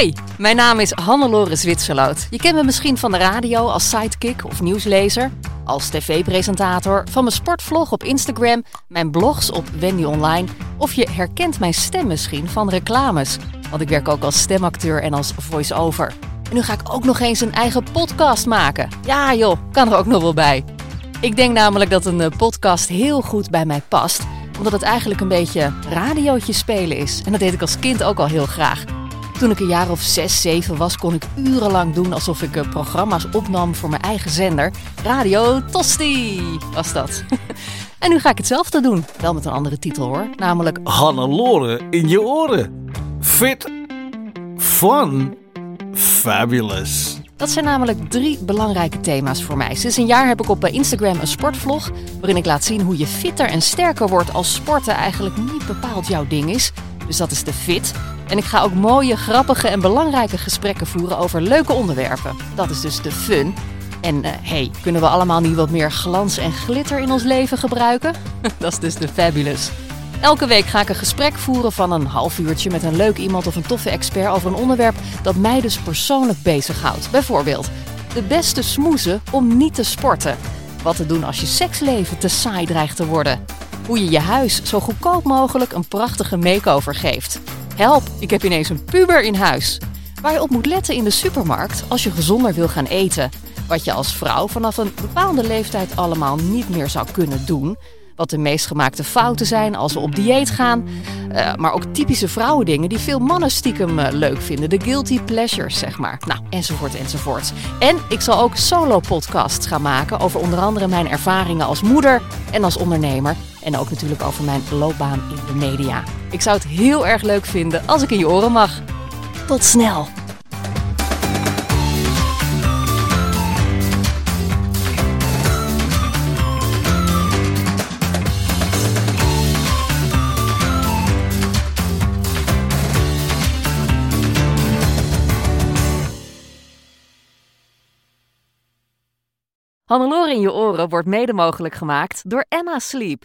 Hoi, mijn naam is Hannelore Zwitserloot. Je kent me misschien van de radio als sidekick of nieuwslezer, als tv-presentator, van mijn sportvlog op Instagram, mijn blogs op Wendy Online of je herkent mijn stem misschien van reclames, want ik werk ook als stemacteur en als voice-over. En nu ga ik ook nog eens een eigen podcast maken. Ja joh, kan er ook nog wel bij. Ik denk namelijk dat een eh, podcast heel goed bij mij past, omdat het eigenlijk een beetje radiootje spelen is. En dat deed ik als kind ook al heel graag. Toen ik een jaar of zes, zeven was, kon ik urenlang doen alsof ik eh, programma's opnam voor mijn eigen zender. Radio Tosti was dat. en nu ga ik hetzelfde doen. Wel met een andere titel hoor. Namelijk Hannelore in je oren. Fit, fun, fabulous. Dat zijn namelijk drie belangrijke thema's voor mij. Sinds een jaar heb ik op eh, Instagram een sportvlog waarin ik laat zien hoe je fitter en sterker wordt als sporten eigenlijk niet bepaald jouw ding is. Dus dat is de fit. En ik ga ook mooie, grappige en belangrijke gesprekken voeren over leuke onderwerpen. Dat is dus de fun. En eh, hey, kunnen we allemaal niet wat meer glans en glitter in ons leven gebruiken? dat is dus de fabulous. Elke week ga ik een gesprek voeren van een half uurtje met een leuk iemand of een toffe expert over een onderwerp dat mij dus persoonlijk bezighoudt. Bijvoorbeeld, de beste smoezen om niet te sporten. Wat te doen als je seksleven te saai dreigt te worden. Hoe je je huis zo goedkoop mogelijk een prachtige makeover geeft. Help, ik heb ineens een puber in huis. Waar je op moet letten in de supermarkt als je gezonder wil gaan eten. Wat je als vrouw vanaf een bepaalde leeftijd allemaal niet meer zou kunnen doen. Wat de meest gemaakte fouten zijn als we op dieet gaan. Uh, maar ook typische vrouwendingen die veel mannen stiekem uh, leuk vinden. De guilty pleasures, zeg maar. Nou, enzovoort, enzovoort. En ik zal ook solo-podcasts gaan maken over onder andere mijn ervaringen als moeder en als ondernemer. En ook natuurlijk over mijn loopbaan in de media. Ik zou het heel erg leuk vinden als ik in je oren mag. Tot snel! Hannelore in je oren wordt mede mogelijk gemaakt door Emma Sleep.